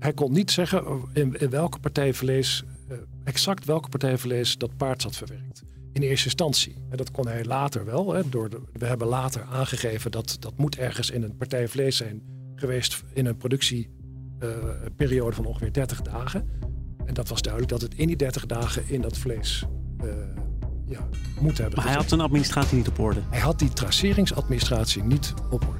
hij kon niet zeggen in, in welke partij vlees, uh, exact welke partij vlees dat paard zat verwerkt. In eerste instantie. En dat kon hij later wel. Hè, door de, we hebben later aangegeven dat dat moet ergens in een partij vlees zijn geweest in een productieperiode uh, van ongeveer 30 dagen. En dat was duidelijk dat het in die 30 dagen in dat vlees uh, ja, moet hebben. Maar hij had zijn administratie niet op orde. Hij had die traceringsadministratie niet op orde.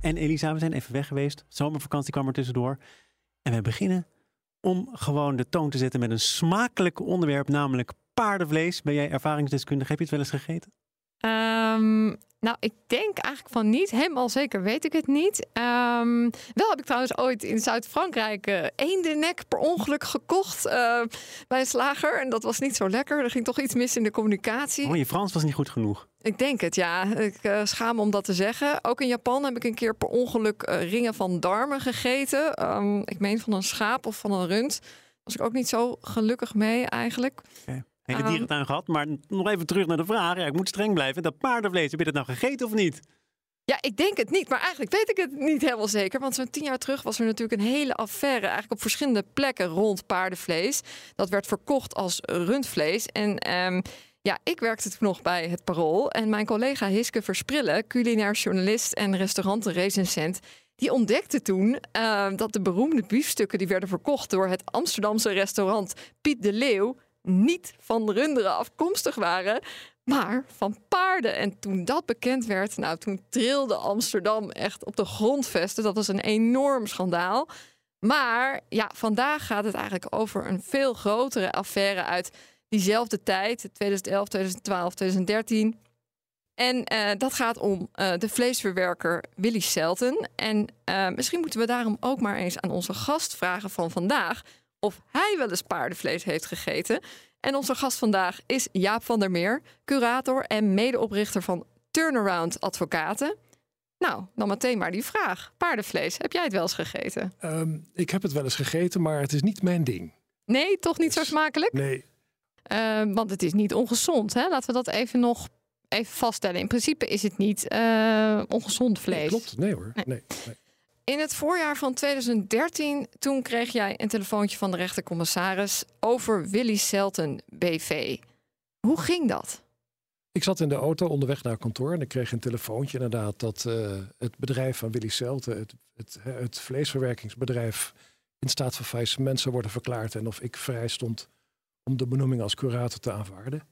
En Elisa, we zijn even weg geweest. Zomervakantie kwam er tussendoor. En we beginnen om gewoon de toon te zetten met een smakelijk onderwerp, namelijk paardenvlees. Ben jij ervaringsdeskundig? Heb je het wel eens gegeten? Um, nou, ik denk eigenlijk van niet. Helemaal zeker weet ik het niet. Um, wel heb ik trouwens ooit in Zuid-Frankrijk uh, eendennek per ongeluk gekocht uh, bij een slager. En dat was niet zo lekker. Er ging toch iets mis in de communicatie. Oh, je Frans was niet goed genoeg. Ik denk het, ja. Ik uh, schaam me om dat te zeggen. Ook in Japan heb ik een keer per ongeluk ringen van darmen gegeten. Um, ik meen van een schaap of van een rund. Was ik ook niet zo gelukkig mee eigenlijk. Okay hele ehm, dierentuin gehad. Maar nog even terug naar de vraag. Ja, ik moet streng blijven. Dat paardenvlees, heb je dat nou gegeten of niet? Ja, ik denk het niet. Maar eigenlijk weet ik het niet helemaal zeker. Want zo'n tien jaar terug was er natuurlijk een hele affaire. Eigenlijk op verschillende plekken rond paardenvlees. Dat werd verkocht als rundvlees. En um, ja, ik werkte toen nog bij het Parool. En mijn collega Hiske Versprillen, culinair journalist en restaurantenrecensent... Die ontdekte toen uh, dat de beroemde biefstukken die werden verkocht door het Amsterdamse restaurant Piet de Leeuw niet van runderen afkomstig waren, maar van paarden. En toen dat bekend werd, nou, toen trilde Amsterdam echt op de grondvesten. Dat was een enorm schandaal. Maar ja, vandaag gaat het eigenlijk over een veel grotere affaire uit diezelfde tijd, 2011, 2012, 2013. En uh, dat gaat om uh, de vleesverwerker Willy Selten. En uh, misschien moeten we daarom ook maar eens aan onze gast vragen van vandaag of hij wel eens paardenvlees heeft gegeten. En onze gast vandaag is Jaap van der Meer, curator en medeoprichter van Turnaround Advocaten. Nou, dan meteen maar die vraag. Paardenvlees, heb jij het wel eens gegeten? Um, ik heb het wel eens gegeten, maar het is niet mijn ding. Nee, toch niet zo smakelijk? Nee. Uh, want het is niet ongezond, hè? Laten we dat even nog even vaststellen. In principe is het niet uh, ongezond vlees. Nee, klopt, nee hoor. Nee. nee. nee. In het voorjaar van 2013, toen kreeg jij een telefoontje van de rechtercommissaris over Willy Selten BV. Hoe ging dat? Ik zat in de auto onderweg naar kantoor en ik kreeg een telefoontje inderdaad dat uh, het bedrijf van Willy Selten, het, het, het, vleesverwerkingsbedrijf, in staat van faillissement zou worden verklaard en of ik vrij stond om de benoeming als curator te aanvaarden.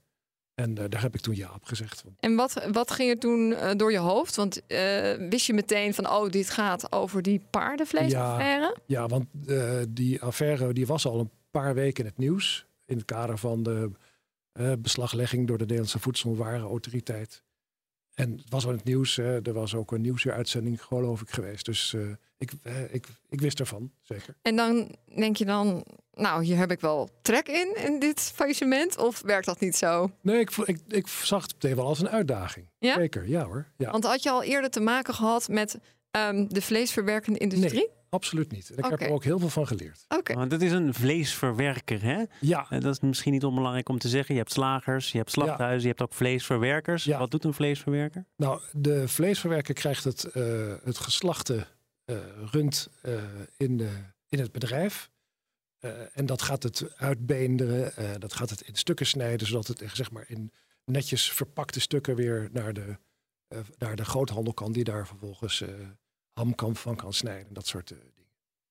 En uh, daar heb ik toen ja op gezegd. En wat, wat ging er toen uh, door je hoofd? Want uh, wist je meteen van, oh, dit gaat over die paardenvleesaffaire? Ja, ja, want die affaire die was al een paar weken in het nieuws. In het kader van de beslaglegging door de Nederlandse Voedselwarenautoriteit. En het was al in het nieuws. er was ook een nieuwsuitzending, geloof ik, geweest. Dus ik, ik, ik wist ervan, zeker. En dan denk je dan, nou, hier heb ik wel trek in, in dit faillissement? Of werkt dat niet zo? Nee, ik, ik, ik zag het meteen wel als een uitdaging. Ja? Zeker, ja hoor. Ja. Want had je al eerder te maken gehad met um, de vleesverwerkende industrie? Nee, absoluut niet. Ik okay. heb er ook heel veel van geleerd. Oké. Okay. Want het is een vleesverwerker, hè? Ja. En dat is misschien niet onbelangrijk om te zeggen. Je hebt slagers, je hebt slachthuizen, ja. je hebt ook vleesverwerkers. Ja. Wat doet een vleesverwerker? Nou, de vleesverwerker krijgt het, uh, het geslachte uh, rund uh, in, de, in het bedrijf. Uh, en dat gaat het uitbeenderen, uh, dat gaat het in stukken snijden, zodat het zeg maar in netjes verpakte stukken weer naar de, uh, naar de groothandel kan, die daar vervolgens ham kan, van kan snijden. Dat soort dingen.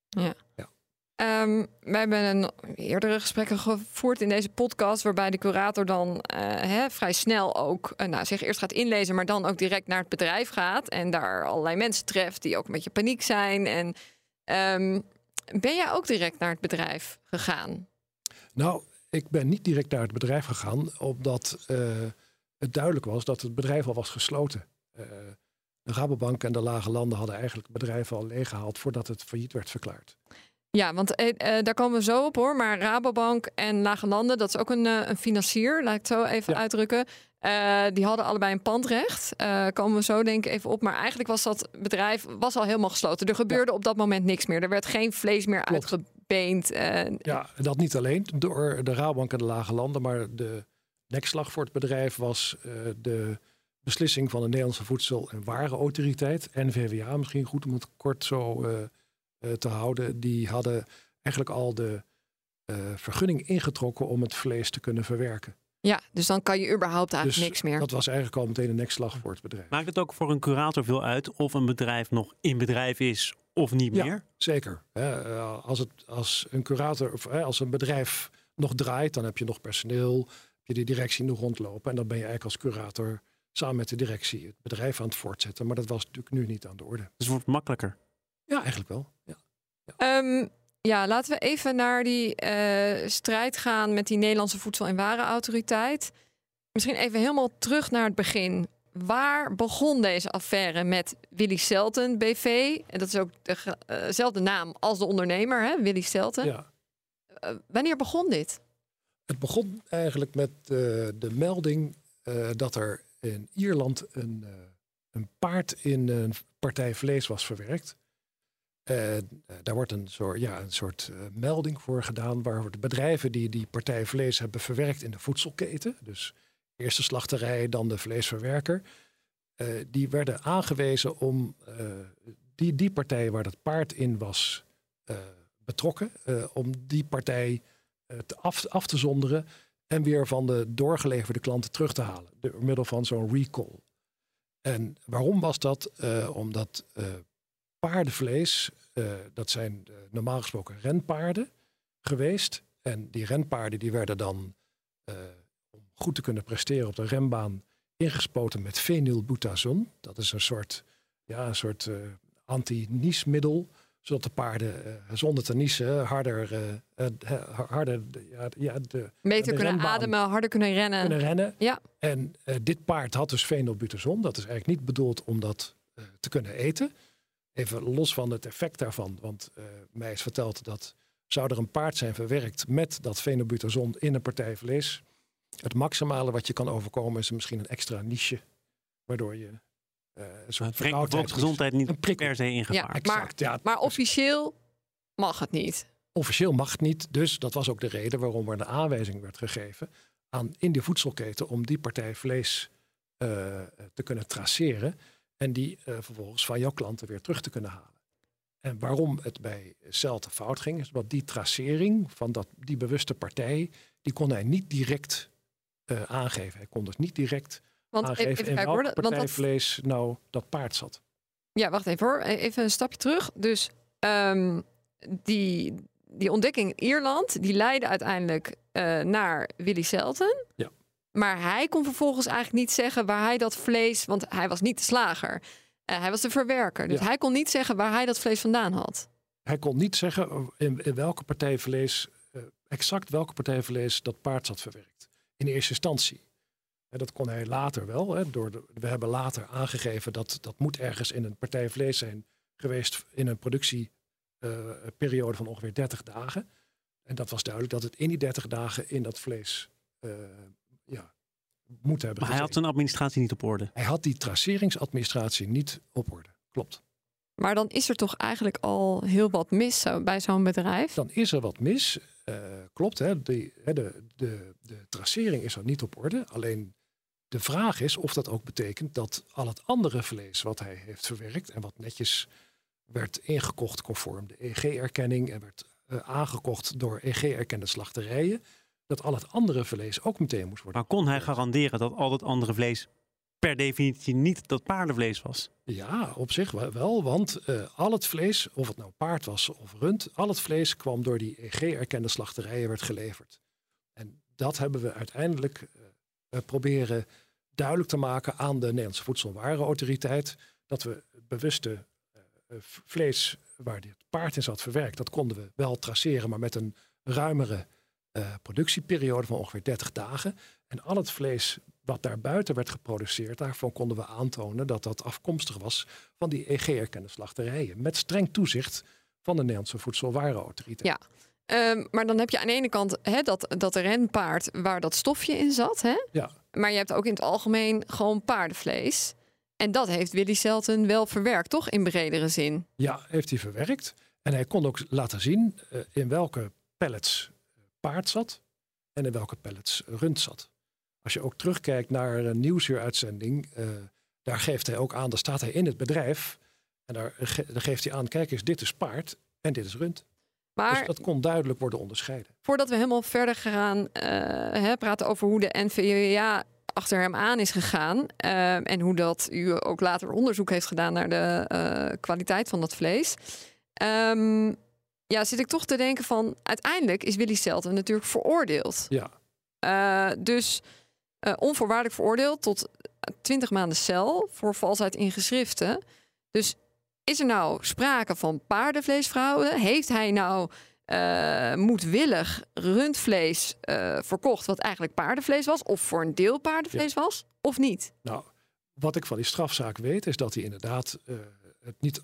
Ja. ja. Um, we hebben een eerdere gesprekken gevoerd in deze podcast, waarbij de curator dan hè, vrij snel ook nou, zich eerst gaat inlezen, maar dan ook direct naar het bedrijf gaat en daar allerlei mensen treft die ook een beetje paniek zijn. En um, ben jij ook direct naar het bedrijf gegaan? Nou, ik ben niet direct naar het bedrijf gegaan, omdat uh, het duidelijk was dat het bedrijf al was gesloten. Uh, de Rabobank en de Lage Landen hadden eigenlijk het bedrijf al leeggehaald voordat het failliet werd verklaard. Ja, want eh, eh, daar komen we zo op hoor. Maar Rabobank en Lage Landen, dat is ook een, eh, een financier, laat ik het zo even uitdrukken. Die hadden allebei een pandrecht. Komen we zo denk ik even op. Maar eigenlijk was dat bedrijf was al helemaal gesloten. Er gebeurde op dat moment niks meer. Er werd geen vlees meer Klopt. uitgebeend. Ja, dat niet alleen door de Rabobank en de Lage Landen, maar de nekslag voor het bedrijf was de beslissing van de Nederlandse Voedsel- en Warenautoriteit, NVWA misschien goed om het kort zo te houden. Die hadden eigenlijk al de eh, vergunning ingetrokken om het vlees te kunnen verwerken. ja, dus dan kan je überhaupt eigenlijk Dus niks meer. Dat was eigenlijk al meteen een nekslag voor het bedrijf. Maakt het ook voor een curator veel uit of een bedrijf nog in bedrijf is of niet Ja. meer? Zeker. Hè, eh, als, het, als een curator of hè, als een bedrijf nog draait, dan heb je nog personeel, heb je de directie nog rondlopen. En dan ben je eigenlijk als curator samen met de directie het bedrijf aan het voortzetten. Maar dat was natuurlijk nu niet aan de orde. Dus het wordt makkelijker. Ja, eigenlijk wel. Ja. Ehm, ja, laten we even naar die eh, strijd gaan met die Nederlandse Voedsel- en Warenautoriteit. Misschien even helemaal terug naar het begin. Waar begon deze affaire met Willy Selten BV? En dat is ook dezelfde naam als de ondernemer, hè? Willy Selten. Ja. Eh, wanneer begon dit? Het begon eigenlijk met eh, de melding eh, dat er in Ierland een, eh, een paard in een partij vlees was verwerkt. Eh, daar wordt een soort, ja, een soort eh, melding voor gedaan waar de bedrijven die die partij vlees hebben verwerkt in de voedselketen, dus eerst de slachterij, dan de vleesverwerker, eh, die werden aangewezen om eh, die, die partij waar dat paard in was eh, betrokken, eh, om die partij eh, te af, af te zonderen en weer van de doorgeleverde klanten terug te halen. Door middel van zo'n recall. En waarom was dat? Eh, omdat eh, paardenvlees, eh, dat zijn eh, normaal gesproken renpaarden geweest. En die renpaarden die werden dan, eh, om goed te kunnen presteren op de renbaan, ingespoten met fenylbutazon. Dat is een soort, ja, een soort anti-niesmiddel zodat de paarden zonder te niezen harder, harder ja, ja, de, Beter de kunnen ademen, harder kunnen rennen. kunnen rennen. Ja. En dit paard had dus fenylbutazon. Dat is eigenlijk niet bedoeld om dat te kunnen eten. Even los van het effect daarvan. Want eh, mij is verteld dat zou er een paard zijn verwerkt met dat fenylbutazon in een partij vlees. Het maximale wat je kan overkomen is misschien een extra niche. Waardoor je eh, een Het soort gezondheid niet Een per se in gevaar. maar- Exact, ja. Maar officieel mag het niet. Officieel mag het niet, dus dat was ook de reden waarom er de aanwijzing werd gegeven aan in de voedselketen om die partij vlees eh, te kunnen traceren en die eh, vervolgens van jouw klanten weer terug te kunnen halen. En waarom het bij Celte fout ging, is dat die tracering van dat, die bewuste partij, die kon hij niet direct eh, aangeven. Hij kon dus niet direct Want even, aangeven even in kijken welk hoor. Want partij dat, vlees nou dat paard zat. Ja, wacht even hoor. E- Even een stapje terug. Dus ehm, die, die ontdekking in Ierland, die leidde uiteindelijk eh, naar Willy Selten. Ja. Maar hij kon vervolgens eigenlijk niet zeggen waar hij dat vlees... Want hij was niet de slager. Eh, hij was de verwerker. Dus Ja. hij kon niet zeggen waar hij dat vlees vandaan had. Hij kon niet zeggen in, in welke partij vlees, eh, exact welke partij vlees dat paard zat verwerkt. In eerste instantie. En dat kon hij later wel. Hè, door de, we hebben later aangegeven dat dat moet ergens in een partij vlees zijn geweest in een productieperiode van ongeveer 30 dagen. En dat was duidelijk dat het in die 30 dagen in dat vlees eh, moet hebben Maar hij had zijn administratie niet op orde. hij had die traceringsadministratie niet op orde. Klopt. Maar dan is er toch eigenlijk al heel wat mis zo, bij zo'n bedrijf. dan is er wat mis. Eh, klopt, hè? De, hè, de, de, de tracering is er niet op orde. Alleen de vraag is of dat ook betekent dat al het andere vlees wat hij heeft verwerkt en wat netjes werd ingekocht conform de EG-erkenning en werd eh, aangekocht door EG-erkende slachterijen, dat al het andere vlees ook meteen moest worden. Maar kon hij garanderen dat al dat andere vlees per definitie niet dat paardenvlees was? Ja, op zich wel- want eh, al het vlees, of het nou paard was of rund, al het vlees kwam door die EG-erkende slachterijen werd geleverd. En dat hebben we uiteindelijk eh, eh, proberen duidelijk te maken aan de Nederlandse Voedsel- en Warenautoriteit, dat we het bewuste vlees waar dit paard in zat verwerkt, dat konden we wel traceren, maar met een ruimere eh, productieperiode van ongeveer 30 dagen. En al het vlees wat daar buiten werd geproduceerd, daarvan konden we aantonen dat dat afkomstig was van die EG-erkende slachterijen. Met streng toezicht van de Nederlandse Voedselwarenautoriteit. Ja. Ehm, maar dan heb je aan de ene kant hè, dat, dat renpaard waar dat stofje in zat. Hè? Ja. Maar je hebt ook in het algemeen gewoon paardenvlees. En dat heeft Willy Selten wel verwerkt, toch? In bredere zin. Ja, heeft hij verwerkt. En hij kon ook laten zien uh, in welke pellets paard zat en in welke pellets rund zat. Als je ook terugkijkt naar een nieuwsuuruitzending, uh, daar geeft hij ook aan, daar staat hij in het bedrijf. En daar, ge daar geeft hij aan, kijk eens, dit is paard en dit is rund. Maar dus dat kon duidelijk worden onderscheiden. Voordat we helemaal verder gaan uh, hè, praten over hoe de NVWA achter hem aan is gegaan. Uh, en hoe dat u ook later onderzoek heeft gedaan naar de kwaliteit van dat vlees. Um, ja, zit ik toch te denken van uiteindelijk is Willy Selten natuurlijk veroordeeld. Ja. Uh, dus onvoorwaardelijk veroordeeld tot 20 maanden cel voor valsheid in geschriften. Dus is er nou sprake van paardenvleesfraude? Heeft hij nou uh, moedwillig rundvlees verkocht, wat eigenlijk paardenvlees was, of voor een deel paardenvlees ja. was, of niet? Nou, wat ik van die strafzaak weet, is dat hij inderdaad het niet,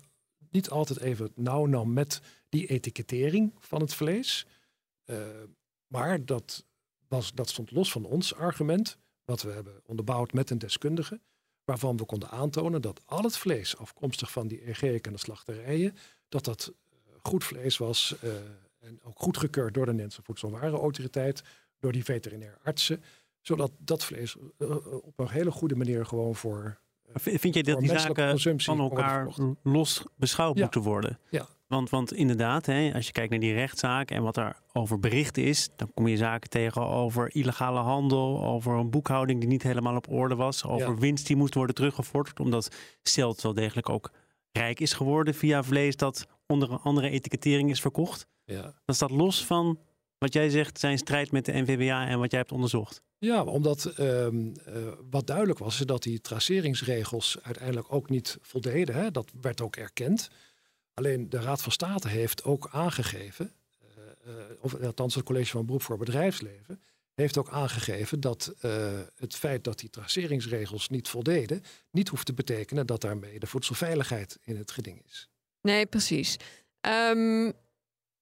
niet altijd even nauw nam met die etikettering van het vlees. maar dat, was, dat stond los van ons argument, wat we hebben onderbouwd met een deskundige, waarvan we konden aantonen dat al het vlees afkomstig van die EG en de slachterijen, dat dat goed vlees was en ook goedgekeurd door de Nederlandse Voedselwarenautoriteit, door die veterinair artsen, zodat dat vlees uh, op een hele goede manier gewoon voor. Vind je dat die zaken van elkaar los beschouwd ja. moeten worden? Ja. Want, want inderdaad, hè, als je kijkt naar die rechtszaak en wat er over bericht is, dan kom je zaken tegen over illegale handel, over een boekhouding die niet helemaal op orde was, over Ja. winst die moest worden teruggevorderd, omdat Stelt wel degelijk ook rijk is geworden via vlees dat onder een andere etikettering is verkocht. Ja. Dan staat los van wat jij zegt, zijn strijd met de NVWA en wat jij hebt onderzocht. Ja, omdat ehm, eh, wat duidelijk was, is dat die traceringsregels uiteindelijk ook niet voldeden. Hè? Dat werd ook erkend. Alleen de Raad van State heeft ook aangegeven, eh, of althans het College van Beroep voor Bedrijfsleven, heeft ook aangegeven dat eh, het feit dat die traceringsregels niet voldeden, niet hoeft te betekenen dat daarmee de voedselveiligheid in het geding is. Nee, precies. Ehm,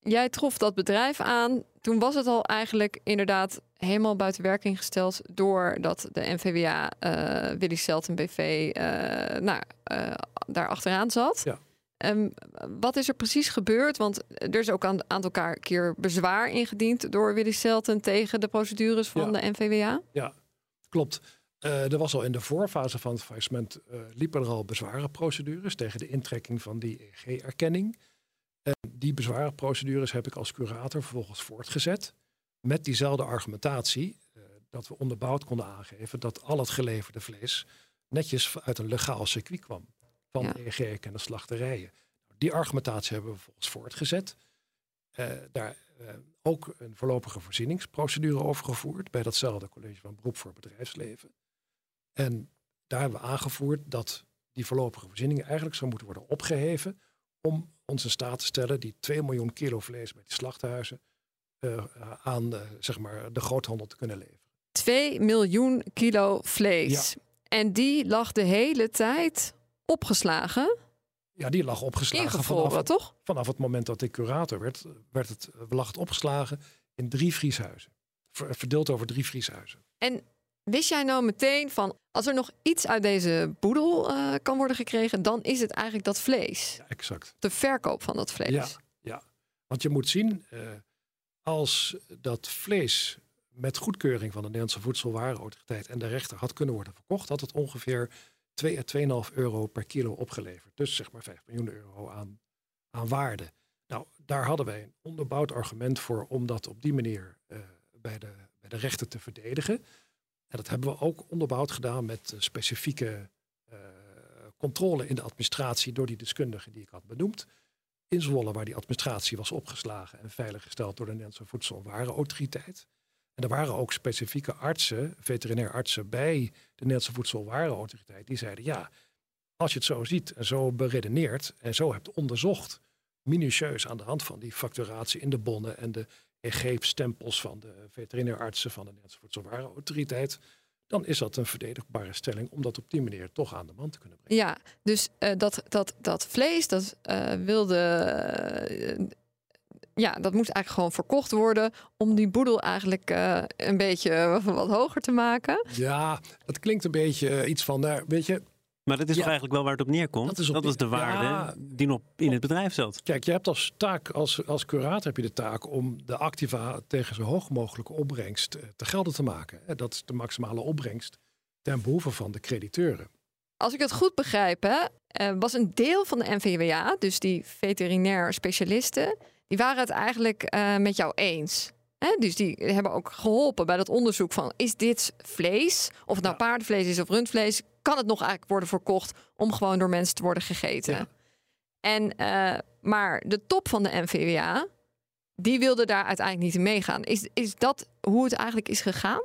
jij trof dat bedrijf aan. Toen was het al eigenlijk inderdaad helemaal buiten werking gesteld doordat de NVWA eh Willy Selten BV nou, daar achteraan zat. Ja. Ehm, wat is er precies gebeurd? Want er is ook een aantal keer bezwaar ingediend door Willy Selten tegen de procedures van Ja. de NVWA. Klopt. Eh, er was al in de voorfase van het faillissement eh, liepen er al bezwarenprocedures tegen de intrekking van die EG-erkenning. En die bezwarenprocedures heb ik als curator vervolgens voortgezet met diezelfde argumentatie eh, dat we onderbouwd konden aangeven dat al het geleverde vlees netjes uit een legaal circuit kwam van Ja. de EG-erkende slachterijen. Die argumentatie hebben we vervolgens voortgezet. Eh, daar eh, ook een voorlopige voorzieningsprocedure over gevoerd bij datzelfde college van beroep voor bedrijfsleven. En daar hebben we aangevoerd dat die voorlopige voorziening eigenlijk zou moeten worden opgeheven om ons in staat te stellen die 2 miljoen kilo vlees bij die slachthuizen eh, aan zeg maar de groothandel te kunnen leveren. 2 miljoen kilo vlees. En die lag de hele tijd opgeslagen, Ja, die lag opgeslagen vanaf, toch? vanaf het moment dat ik curator werd, werd het, lag het opgeslagen in drie vrieshuizen. Ver- Verdeeld over drie vrieshuizen. En wist jij nou meteen van, als er nog iets uit deze boedel eh, kan worden gekregen, dan is het eigenlijk dat vlees. Ja, exact. De verkoop van dat vlees. Ja, ja. Want je moet zien, eh, als dat vlees met goedkeuring van de Nederlandse Voedselwarenautoriteit en de rechter had kunnen worden verkocht, had het ongeveer 2 à 2,5 euro per kilo opgeleverd. Dus zeg maar 5 miljoen euro aan, aan waarde. Nou, daar hadden wij een onderbouwd argument voor om dat op die manier eh, bij, de, bij de rechter te verdedigen. En dat hebben we ook onderbouwd gedaan met eh, specifieke eh, controle in de administratie door die deskundigen die ik had benoemd in Zwolle, waar die administratie was opgeslagen en veiliggesteld door de Nederlandse Voedsel- en Warenautoriteit. En er waren ook specifieke artsen, veterinair artsen bij de Nederlandse Voedsel- en Warenautoriteit, die zeiden ja, als je het zo ziet en zo beredeneert en zo hebt onderzocht, minutieus aan de hand van die facturatie in de bonnen en de EG-stempels van de veterinair artsen van de Nederlandse Voedsel- en Warenautoriteit, dan is dat een verdedigbare stelling om dat op die manier toch aan de man te kunnen brengen. Ja, dus uh, dat, dat, dat vlees, dat uh, wilde. Ja, dat moest eigenlijk gewoon verkocht worden om die boedel eigenlijk een beetje wat hoger te maken. Ja, dat klinkt een beetje iets van, nou, weet je, maar dat is toch eigenlijk wel waar het op neerkomt? Dat is, op, dat is de waarde die nog in het bedrijf zat. Kijk, je hebt als taak, als, als curator heb je de taak om de activa tegen zo hoog mogelijke opbrengst eh, te gelden te maken. Dat is de maximale opbrengst ten behoeve van de crediteuren. Als ik het goed begrijp, hè, eh, was een deel van de NVWA, dus die veterinair specialisten, die waren het eigenlijk uh, met jou eens. Hè? Dus die hebben ook geholpen bij dat onderzoek van is dit vlees, of het nou paardenvlees is of rundvlees, kan het nog eigenlijk worden verkocht om gewoon door mensen te worden gegeten. En, uh, maar de top van de NVWA, die wilde daar uiteindelijk niet in meegaan. Is, is dat hoe het eigenlijk is gegaan?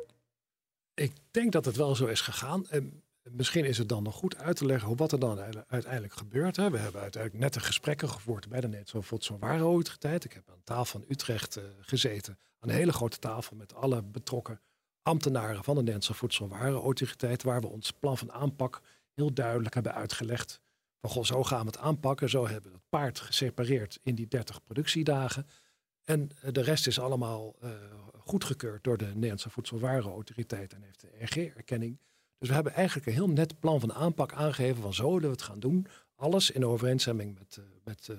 Ik denk dat het wel zo is gegaan. En misschien is het dan nog goed uit te leggen wat er dan uiteindelijk gebeurt. Hè. We hebben uiteindelijk nette gesprekken gevoerd bij de Nederlandse Voedselwarenautoriteit. Ik heb aan tafel van Utrecht uh, gezeten. Aan een hele grote tafel met alle betrokken ambtenaren van de Nederlandse Voedselwarenautoriteit, waar we ons plan van aanpak heel duidelijk hebben uitgelegd. Van goh, zo gaan we het aanpakken. Zo hebben we het paard gesepareerd in die 30 productiedagen. En eh, de rest is allemaal uh, goedgekeurd door de Nederlandse Voedselwarenautoriteit en heeft de RG-erkenning. Dus we hebben eigenlijk een heel net plan van aanpak aangegeven van zo willen we het gaan doen. Alles in overeenstemming met, uh, met,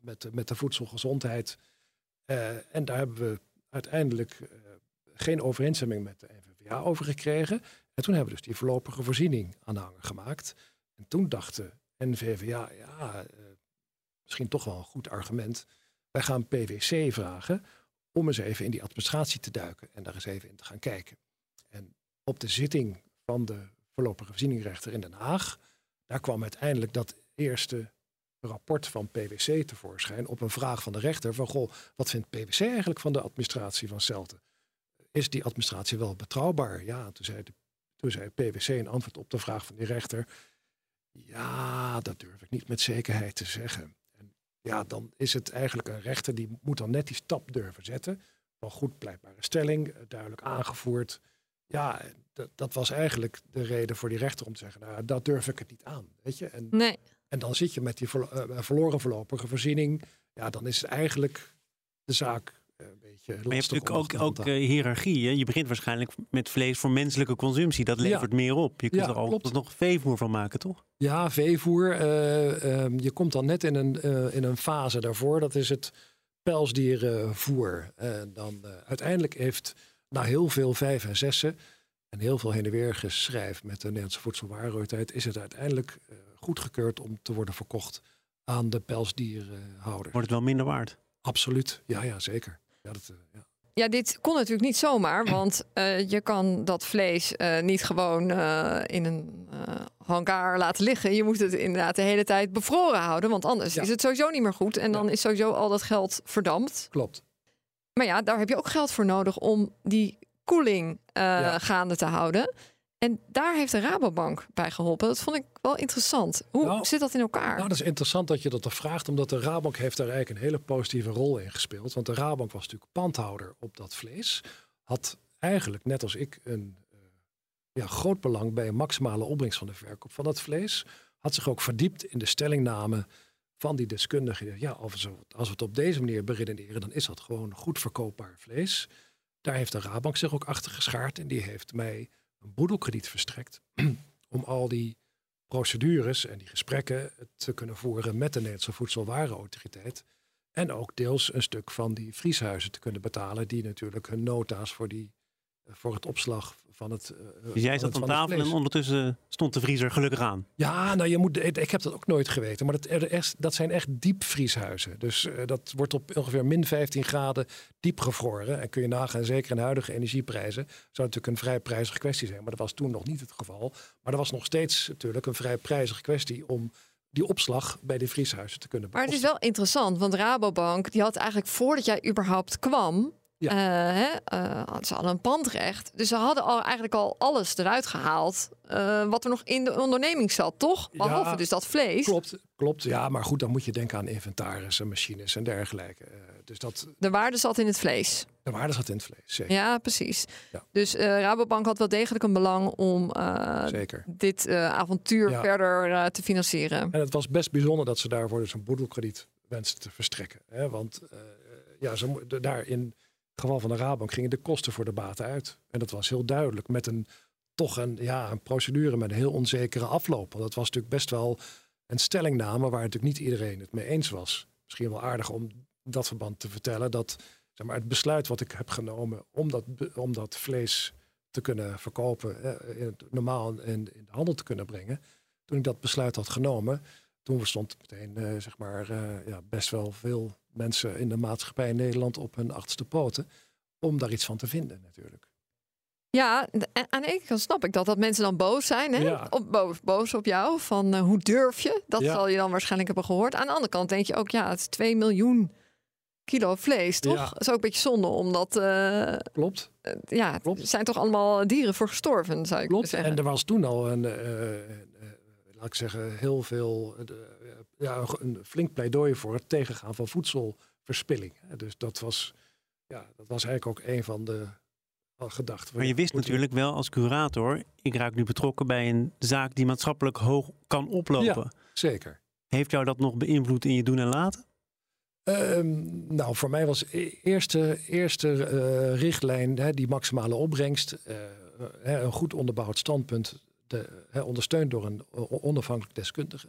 met, met de voedselgezondheid. en daar hebben we uiteindelijk geen overeenstemming met de NVVA over gekregen. En toen hebben we dus die voorlopige voorziening aan de hanger gemaakt. En toen dacht de NVVA, ja, misschien toch wel een goed argument. Wij gaan PwC vragen om eens even in die administratie te duiken en daar eens even in te gaan kijken. En op de zitting van de voorlopige voorzieningrechter in Den Haag, daar kwam uiteindelijk dat eerste rapport van PwC tevoorschijn op een vraag van de rechter van, goh, wat vindt PwC eigenlijk van de administratie van Celte? is die administratie wel betrouwbaar? Ja, toen zei, toen zei PwC een antwoord op de vraag van die rechter. Ja, dat durf ik niet met zekerheid te zeggen. En ja, dan is het eigenlijk een rechter die moet dan net die stap durven zetten. Van goed blijkbare stelling, eh, duidelijk aangevoerd. Ja, dat, dat was eigenlijk de reden voor die rechter om te zeggen, nou, dat durf ik het niet aan. Weet je? En, nee. en dan zit je met die uh, verloren voorlopige voorziening. Ja, dan is het eigenlijk de zaak een beetje Maar je hebt natuurlijk ook, ook uh, hiërarchie. Hè? Je begint waarschijnlijk met vlees voor menselijke consumptie. Dat levert meer op. Je kunt er al nog veevoer van maken, toch? Ja, veevoer. Uh, je komt dan net in een, uh, in een fase daarvoor. Dat is het pelsdierenvoer. dan uiteindelijk heeft na heel veel vijf en zessen en heel veel heen en weer geschrijf met de Nederlandse Voedselwarenautoriteit, is het uiteindelijk goedgekeurd om te worden verkocht aan de pelsdierenhouder. Wordt het wel minder waard? Absoluut, ja, ja zeker. Ja, dat, uh, ja. ja, dit kon natuurlijk niet zomaar, want uh, je kan dat vlees uh, niet gewoon in een hangar laten liggen. Je moet het inderdaad de hele tijd bevroren houden, want anders ja. is het sowieso niet meer goed. En dan is sowieso al dat geld verdampt. Klopt. Maar ja, daar heb je ook geld voor nodig om die koeling gaande te houden. En daar heeft de Rabobank bij geholpen. Dat vond ik wel interessant. Hoe nou, zit dat in elkaar? Nou, dat is interessant dat je dat er vraagt, omdat de Rabobank heeft daar eigenlijk een hele positieve rol in gespeeld. Want de Rabobank was natuurlijk pandhouder op dat vlees. Had eigenlijk, net als ik, een uh, ja, groot belang bij een maximale opbrengst van de verkoop van dat vlees. Had zich ook verdiept in de stellingname van die deskundigen. Ja, als we, het op deze manier beredeneren, dan is dat gewoon goed verkoopbaar vlees. Daar heeft de Rabobank zich ook achter geschaard en die heeft mij een boedelkrediet verstrekt om al die procedures en die gesprekken te kunnen voeren met de Nederlandse Voedselwarenautoriteit. En ook deels een stuk van die vrieshuizen te kunnen betalen, die natuurlijk hun nota's voor, die, voor het opslag van het. Uh, dus jij zat aan tafel en ondertussen stond de vriezer gelukkig aan. Ja, nou je moet, ik heb dat ook nooit geweten. Maar dat, dat zijn echt diepvrieshuizen. Dus uh, dat wordt op ongeveer min 15 graden diep gevroren. En kun je nagaan, zeker in de huidige energieprijzen, zou natuurlijk een vrij prijzige kwestie zijn. Maar dat was toen nog niet het geval. Maar er was nog steeds natuurlijk een vrij prijzige kwestie om die opslag bij de vrieshuizen te kunnen bekosten. Maar het is wel interessant, want Rabobank die had eigenlijk voordat jij überhaupt kwam, ja. Uh, hè, uh, ze hadden een pandrecht. Dus ze hadden al, eigenlijk al alles eruit gehaald. Uh, wat er nog in de onderneming zat, toch? Behalve dus dat vlees. Klopt, klopt. Ja, maar goed, dan moet je denken aan inventaris en machines en dergelijke. dus dat, De waarde zat in het vlees. de waarde zat in het vlees, zeker. Ja, precies. Ja. Dus eh, Rabobank had wel degelijk een belang om eh, zeker. dit eh, avontuur verder eh, te financieren. En het was best bijzonder dat ze daarvoor dus een boedelkrediet wensten te verstrekken. Hè? Want eh, ja, ze, mo- de- daar in het geval van de Rabank gingen de kosten voor de baten uit. En dat was heel duidelijk met een toch een, ja, een procedure met een heel onzekere afloop. Want dat was natuurlijk best wel een stellingname waar natuurlijk niet iedereen het mee eens was. Misschien wel aardig om dat verband te vertellen dat zeg maar, het besluit wat ik heb genomen om dat, om dat vlees te kunnen verkopen, eh, het, normaal in, de handel te kunnen brengen. Toen ik dat besluit had genomen, toen stond meteen eh, zeg maar, eh, ja, best wel veel mensen in de maatschappij in Nederland op hun achterste poten om daar iets van te vinden natuurlijk. Ja, aan de ene kant snap ik dat, dat mensen dan boos zijn. Hè? Ja. Op, boos, boos op jou. Van eh, hoe durf je? Dat Ja. zal je dan waarschijnlijk hebben gehoord. Aan de andere kant denk je ook, ja, het is 2 miljoen kilo vlees, toch? Ja. Dat is ook een beetje zonde, omdat eh, Klopt. eh, ja, Klopt. het zijn toch allemaal dieren voor gestorven, zou ik Klopt. zeggen. En er was toen al een, laat ik zeggen, heel veel, de- ja, een, flink pleidooi voor het tegengaan van voedselverspilling. Dus dat was, ja, dat was eigenlijk ook een van de gedachten. Maar je wist natuurlijk wel als curator, ik raak nu betrokken bij een zaak die maatschappelijk hoog kan oplopen. Zeker. Heeft jou dat nog beïnvloed in je doen en laten? Ehm, nou, voor mij was e- eerste, eerste eh, richtlijn hè, die maximale opbrengst. eh, hè, een goed onderbouwd standpunt, de, hè, ondersteund door een onafhankelijk deskundige.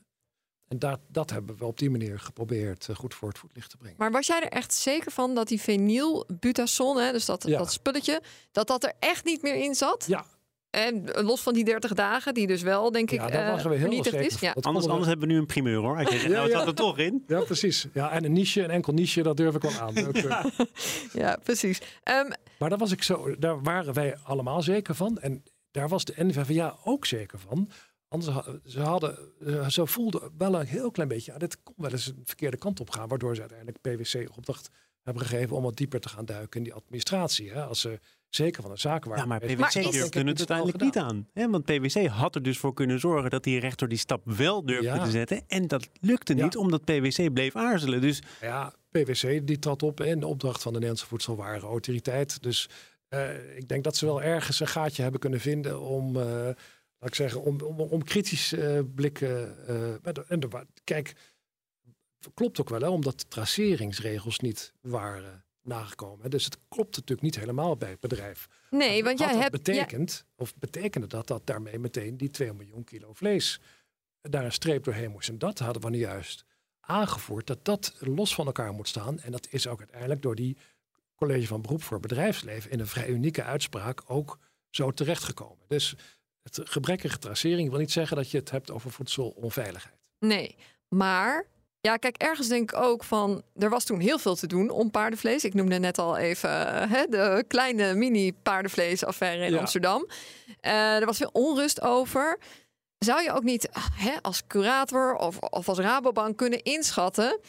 En dat, dat hebben we op die manier geprobeerd eh, goed voor het voetlicht te brengen. Maar was jij er echt zeker van dat die fenylbutazon, hè, dus dat, Ja. dat spulletje, dat dat er echt niet meer in zat? Ja, En los van die 30 dagen, die dus wel, denk ik, ja daar eh, waren we heel vernietigd zeker is. Ja. Anders, anders hebben we nu een primeur hoor. Zegt, Ja, nou, het ja. zat er toch in. Ja, precies. Ja, en een niche, een enkel niche, dat durf ik wel aan. Eh, ja, precies. Ehm, Maar daar, was ik zo, daar waren wij allemaal zeker van. En daar was de NVVA ook zeker van. Anders ze hadden, eh, ze voelden wel een heel klein beetje, ja, dit kon wel eens een verkeerde kant op gaan. Waardoor ze uiteindelijk PwC opdracht hebben gegeven om wat dieper te gaan duiken in die administratie. Hè, als ze zeker van de zaken waren. Ja, maar. PwC Maar durfde het het uiteindelijk niet aan. Hè? Want PwC had er dus voor kunnen zorgen dat die rechter die stap wel durfde Ja. te zetten. En dat lukte Ja. niet, omdat PwC bleef aarzelen. Dus Ja, PwC die trad op in de opdracht van de Nederlandse Voedselwarenautoriteit. Dus eh, ik denk dat ze wel ergens een gaatje hebben kunnen vinden om, eh, laat ik zeggen, om, om, om kritisch eh, blikken. eh, de- en de, kijk, klopt ook wel, hè, omdat de traceringsregels niet waren nagekomen. Dus het klopt natuurlijk niet helemaal bij het bedrijf. nee, want jij hebt... betekent, of betekende dat dat daarmee meteen die 2 miljoen kilo vlees daar een streep doorheen moest. En dat hadden we nu juist aangevoerd, dat dat los van elkaar moet staan. En dat is ook uiteindelijk door die College van Beroep voor Bedrijfsleven in een vrij unieke uitspraak ook zo terechtgekomen. Dus het gebrekkige tracering wil niet zeggen dat je het hebt over voedselonveiligheid. Nee, maar... Ja, kijk, ergens denk ik ook van... Er was toen heel veel te doen om paardenvlees. Ik noemde net al even hè, de kleine mini-paardenvleesaffaire in Ja. Amsterdam. Eh, er was veel onrust over. Zou je ook niet hè, als curator of, of als Rabobank kunnen inschatten...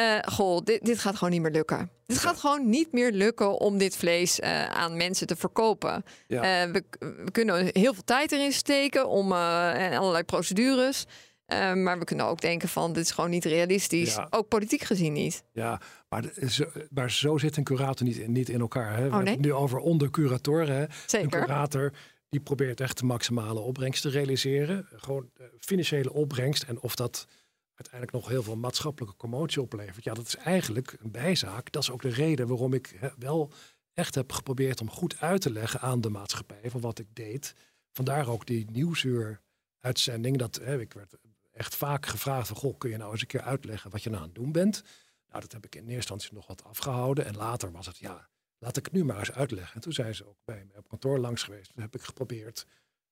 eh, goh, dit, dit gaat gewoon niet meer lukken. Het gaat gewoon niet meer lukken om dit vlees eh, aan mensen te verkopen. Ja. Eh, we, we kunnen heel veel tijd erin steken om allerlei procedures. Maar we kunnen ook denken van dit is gewoon niet realistisch. Ja. Ook politiek gezien niet. Ja, maar, zo, maar zo zit een curator niet, in- niet in elkaar. Hè. We hebben nee? het nu over ondercuratoren. Hè. Een Zeker. curator die probeert echt de maximale opbrengst te realiseren. Gewoon financiële opbrengst. En of dat uiteindelijk nog heel veel maatschappelijke commotie oplevert. Ja, dat is eigenlijk een bijzaak. Dat is ook de reden waarom ik wel echt heb geprobeerd om goed uit te leggen aan de maatschappij van wat ik deed. Vandaar ook die nieuwsuur-uitzending. Dat hè, ik werd echt vaak gevraagd van, goh, kun je nou eens een keer uitleggen wat je nou aan het doen bent? Nou, dat heb ik in eerste instantie nog wat afgehouden. En later was het, ja, laat ik het nu maar eens uitleggen. En toen zijn ze ook bij me op kantoor langs geweest. Toen heb ik geprobeerd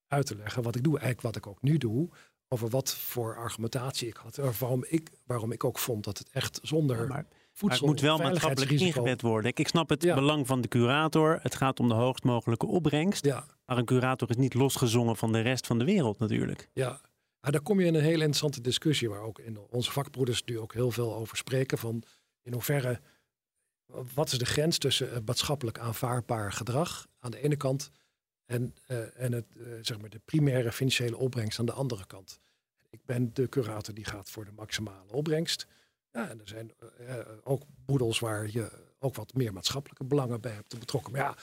uit te leggen wat ik doe. Eigenlijk wat ik ook nu doe. Over wat voor argumentatie ik had. En waarom ik, waarom ik ook vond dat het echt zonder maar, maar voedsel het moet wel maatschappelijk ingebed worden. Ik snap het Ja. belang van de curator. Het gaat om de hoogst mogelijke opbrengst. Ja, Maar een curator is niet losgezongen van de rest van de wereld natuurlijk. ja. Maar daar kom je in een hele interessante discussie. Waar ook in onze vakbroeders nu ook heel veel over spreken. Van in hoeverre, wat is de grens tussen eh, maatschappelijk aanvaardbaar gedrag aan de ene kant. En, eh, en het, eh, zeg maar de primaire financiële opbrengst aan de andere kant. Ik ben de curator die gaat voor de maximale opbrengst. Ja, en er zijn uh, ook boedels waar je ook wat meer maatschappelijke belangen bij hebt betrokken. Maar ja,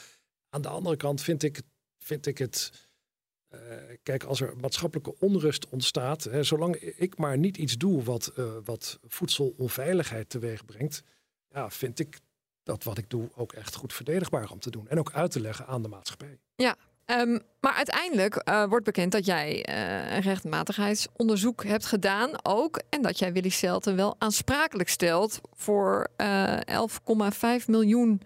aan de andere kant vind ik, vind ik het. Kijk, als er maatschappelijke onrust ontstaat, hè, zolang ik maar niet iets doe wat, wat voedselonveiligheid teweeg brengt, ja, vind ik dat wat ik doe ook echt goed verdedigbaar om te doen. En ook uit te leggen aan de maatschappij. Ja, um, maar uiteindelijk uh, wordt bekend dat jij uh, een rechtmatigheidsonderzoek hebt gedaan ook. En dat jij Willy Selten wel aansprakelijk stelt voor uh, 11,5 miljoen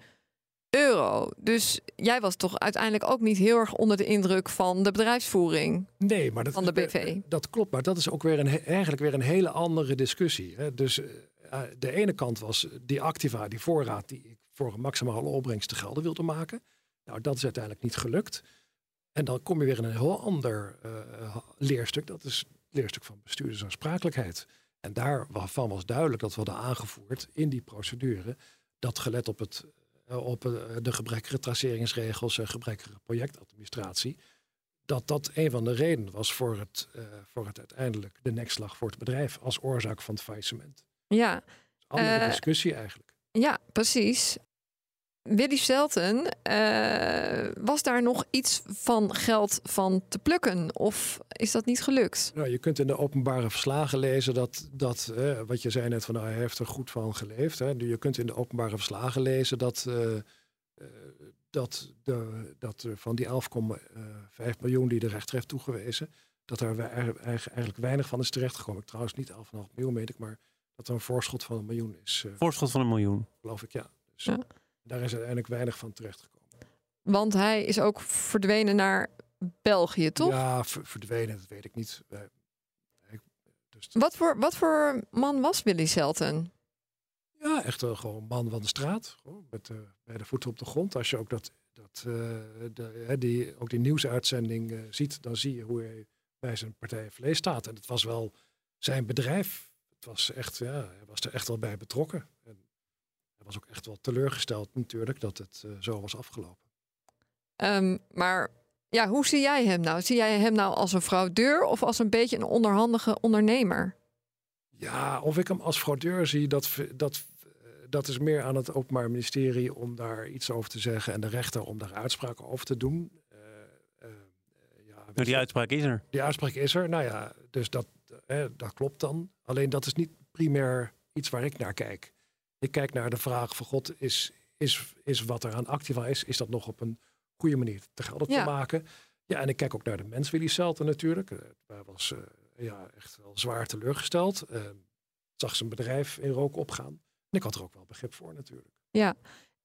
euro. Dus jij was toch uiteindelijk ook niet heel erg onder de indruk van de bedrijfsvoering nee, maar dat, van de BV. Dat klopt, maar dat is ook weer een, eigenlijk weer een hele andere discussie. Hè? Dus de ene kant was die activa, die voorraad die ik voor een maximale opbrengst te gelden wilde maken. Nou, dat is uiteindelijk niet gelukt. En dan kom je weer in een heel ander uh, leerstuk. Dat is het leerstuk van bestuurdersaansprakelijkheid. En daarvan was duidelijk dat we hadden aangevoerd in die procedure dat gelet op, het, uh, op de gebrekkige traceringsregels en gebrekkige projectadministratie, dat dat een van de redenen was voor het, voor het uiteindelijk de nekslag voor het bedrijf als oorzaak van het faillissement. Ja. Andere discussie eigenlijk. Ja, precies. Willy Stelten, uh, was daar nog iets van geld van te plukken? Of is dat niet gelukt? Nou, je kunt in de openbare verslagen lezen dat, dat uh, wat je zei net van nou, hij heeft er goed van geleefd. Hè. Je kunt in de openbare verslagen lezen dat, uh, dat, de, dat van die 11,5 miljoen die de rechter heeft toegewezen, dat er eigenlijk weinig van is terechtgekomen. Trouwens niet 11,5 miljoen, weet ik, maar dat er een voorschot van een miljoen is. voorschot van een miljoen? Geloof ik, ja. Dus, ja daar is uiteindelijk weinig van terechtgekomen. Want hij is ook verdwenen naar België, toch? Ja, verdwenen, dat weet ik niet. Dus wat, voor, wat voor man was Willy Selten? Ja, echt een gewoon man van de straat. Met, uh, bij de voeten op de grond. Als je ook, dat, dat, uh, de, hè, die, ook die nieuwsuitzending uh, ziet, dan zie je hoe hij bij zijn partij vlees staat. En het was wel zijn bedrijf. Het was echt, ja, hij was er echt wel bij betrokken. Was ook echt wel teleurgesteld natuurlijk dat het uh, zo was afgelopen. Um, maar ja, hoe zie jij hem nou? Zie jij hem nou als een fraudeur of als een beetje een onderhandige ondernemer? Ja, of ik hem als fraudeur zie, dat, dat, dat is meer aan het Openbaar Ministerie om daar iets over te zeggen en de rechter om daar uitspraken over te doen. Uh, uh, ja, nou, die uitspraak is er. Die uitspraak is er, nou ja, dus dat, dat klopt dan. Alleen dat is niet primair iets waar ik naar kijk. Ik kijk naar de vraag van God, is, is, is wat er aan activa is, is dat nog op een goede manier te gelden te maken? Ja, en ik kijk ook naar de mens Willy Selten natuurlijk. Eh, was uh, ja, echt wel zwaar teleurgesteld. Uh, zag zijn bedrijf in rook opgaan. En ik had er ook wel begrip voor natuurlijk. Ja,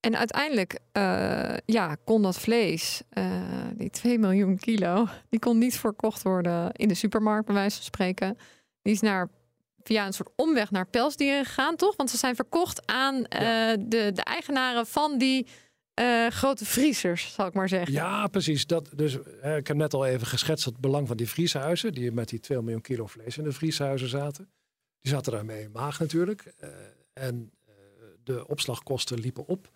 en uiteindelijk uh, ja, kon dat vlees, die 2 miljoen kilo, die kon niet verkocht worden in de supermarkt, bij wijze van spreken. Die is naar via een soort omweg naar pelsdieren gegaan, toch? Want ze zijn verkocht aan uh, de, de eigenaren van die uh, grote vriezers, zal ik maar zeggen. Ja, precies. Dat, dus, uh, ik heb net al even geschetst het belang van die vrieshuizen, die met die 2 miljoen kilo vlees in de vrieshuizen zaten. Die zaten daarmee in maag natuurlijk. en de opslagkosten liepen op.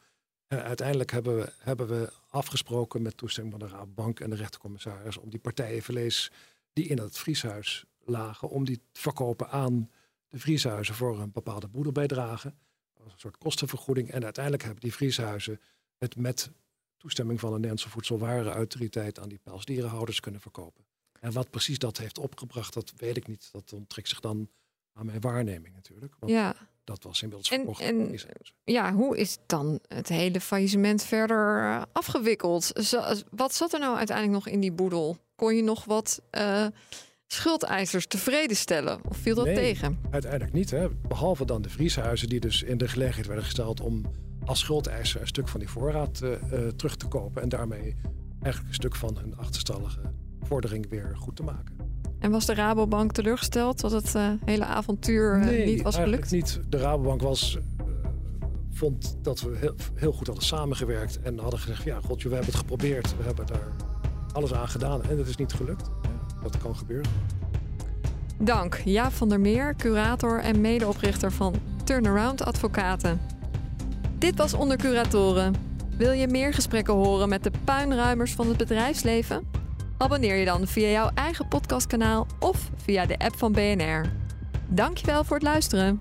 uiteindelijk hebben we, hebben we afgesproken met toestemming van de Rabobank en de rechtercommissaris om die partijen vlees die in het vrieshuis lagen, om die te verkopen aan de vrieshuizen voor een bepaalde boedelbijdrage. Een soort kostenvergoeding. En uiteindelijk hebben die vrieshuizen het met toestemming van de Nederlandse Voedselwarenautoriteit aan die pelsdierenhouders kunnen verkopen. En wat precies dat heeft opgebracht, dat weet ik niet. Dat onttrekt zich dan aan mijn waarneming natuurlijk. Want ja. dat was inmiddels verkocht. En, ja, hoe is dan het hele faillissement verder eh, afgewikkeld? wat zat er nou uiteindelijk nog in die boedel? Kon je nog wat uh, schuldeisers tevreden stellen? Of viel dat nee, tegen? Uiteindelijk niet. Hè? Behalve dan de vrieshuizen die dus in de gelegenheid werden gesteld om als schuldeiser een stuk van die voorraad uh, uh, terug te kopen. En daarmee eigenlijk een stuk van hun achterstallige vordering weer goed te maken. En was de Rabobank teleurgesteld dat het uh, hele avontuur nee, niet was gelukt? niet. De Rabobank was, vond dat we heel, heel, goed hadden samengewerkt. En hadden gezegd, ja god, we hebben het geprobeerd. We hebben daar alles aan gedaan en dat is niet gelukt dat kan gebeuren. Dank, Jaap van der Meer, curator en medeoprichter van Turnaround Advocaten. Dit was Onder Curatoren. Wil je meer gesprekken horen met de puinruimers van het bedrijfsleven? Abonneer je dan via jouw eigen podcastkanaal of via de app van BNR. Dankjewel voor het luisteren.